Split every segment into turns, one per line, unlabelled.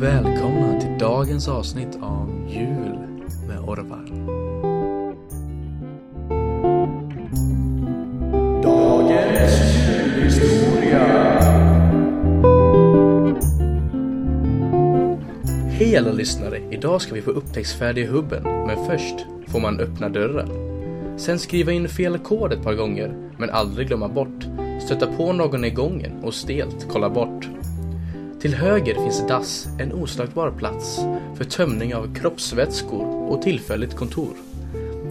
Välkomna till dagens avsnitt av Jul med Orvar.
Dagens julhistoria.
Hej alla lyssnare! Idag ska vi få i hubben, men först får man öppna dörren. Sen skriva in fel kod ett par gånger, men aldrig glömma bort. Stöta på någon i gången och stelt kolla bort. Till höger finns dass, en oslagbar plats för tömning av kroppsvätskor och tillfälligt kontor.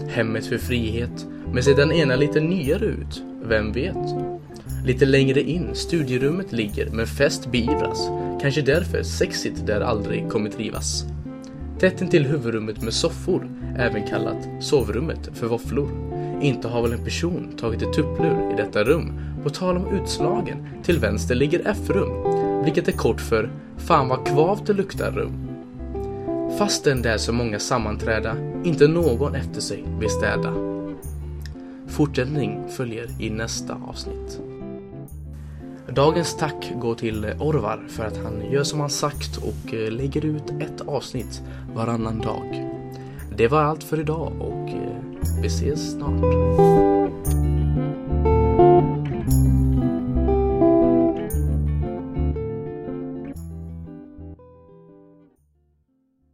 Hemmet för frihet, men ser den ena lite nyare ut? Vem vet? Lite längre in, studierummet ligger, men fest beivras. Kanske därför sexigt där aldrig kommer trivas. Tätt intill huvudrummet med soffor, även kallat sovrummet för våfflor. Inte har väl en person tagit ett tupplur i detta rum? På tal om utslagen, till vänster ligger F-rum, vilket är kort för Fan vad kvavt det luktar rum. Fastän det är så många sammanträda, inte någon efter sig vill städa. Fortsättning följer i nästa avsnitt. Dagens tack går till Orvar för att han gör som han sagt och eh, lägger ut ett avsnitt varannan dag. Det var allt för idag och eh, vi ses snart.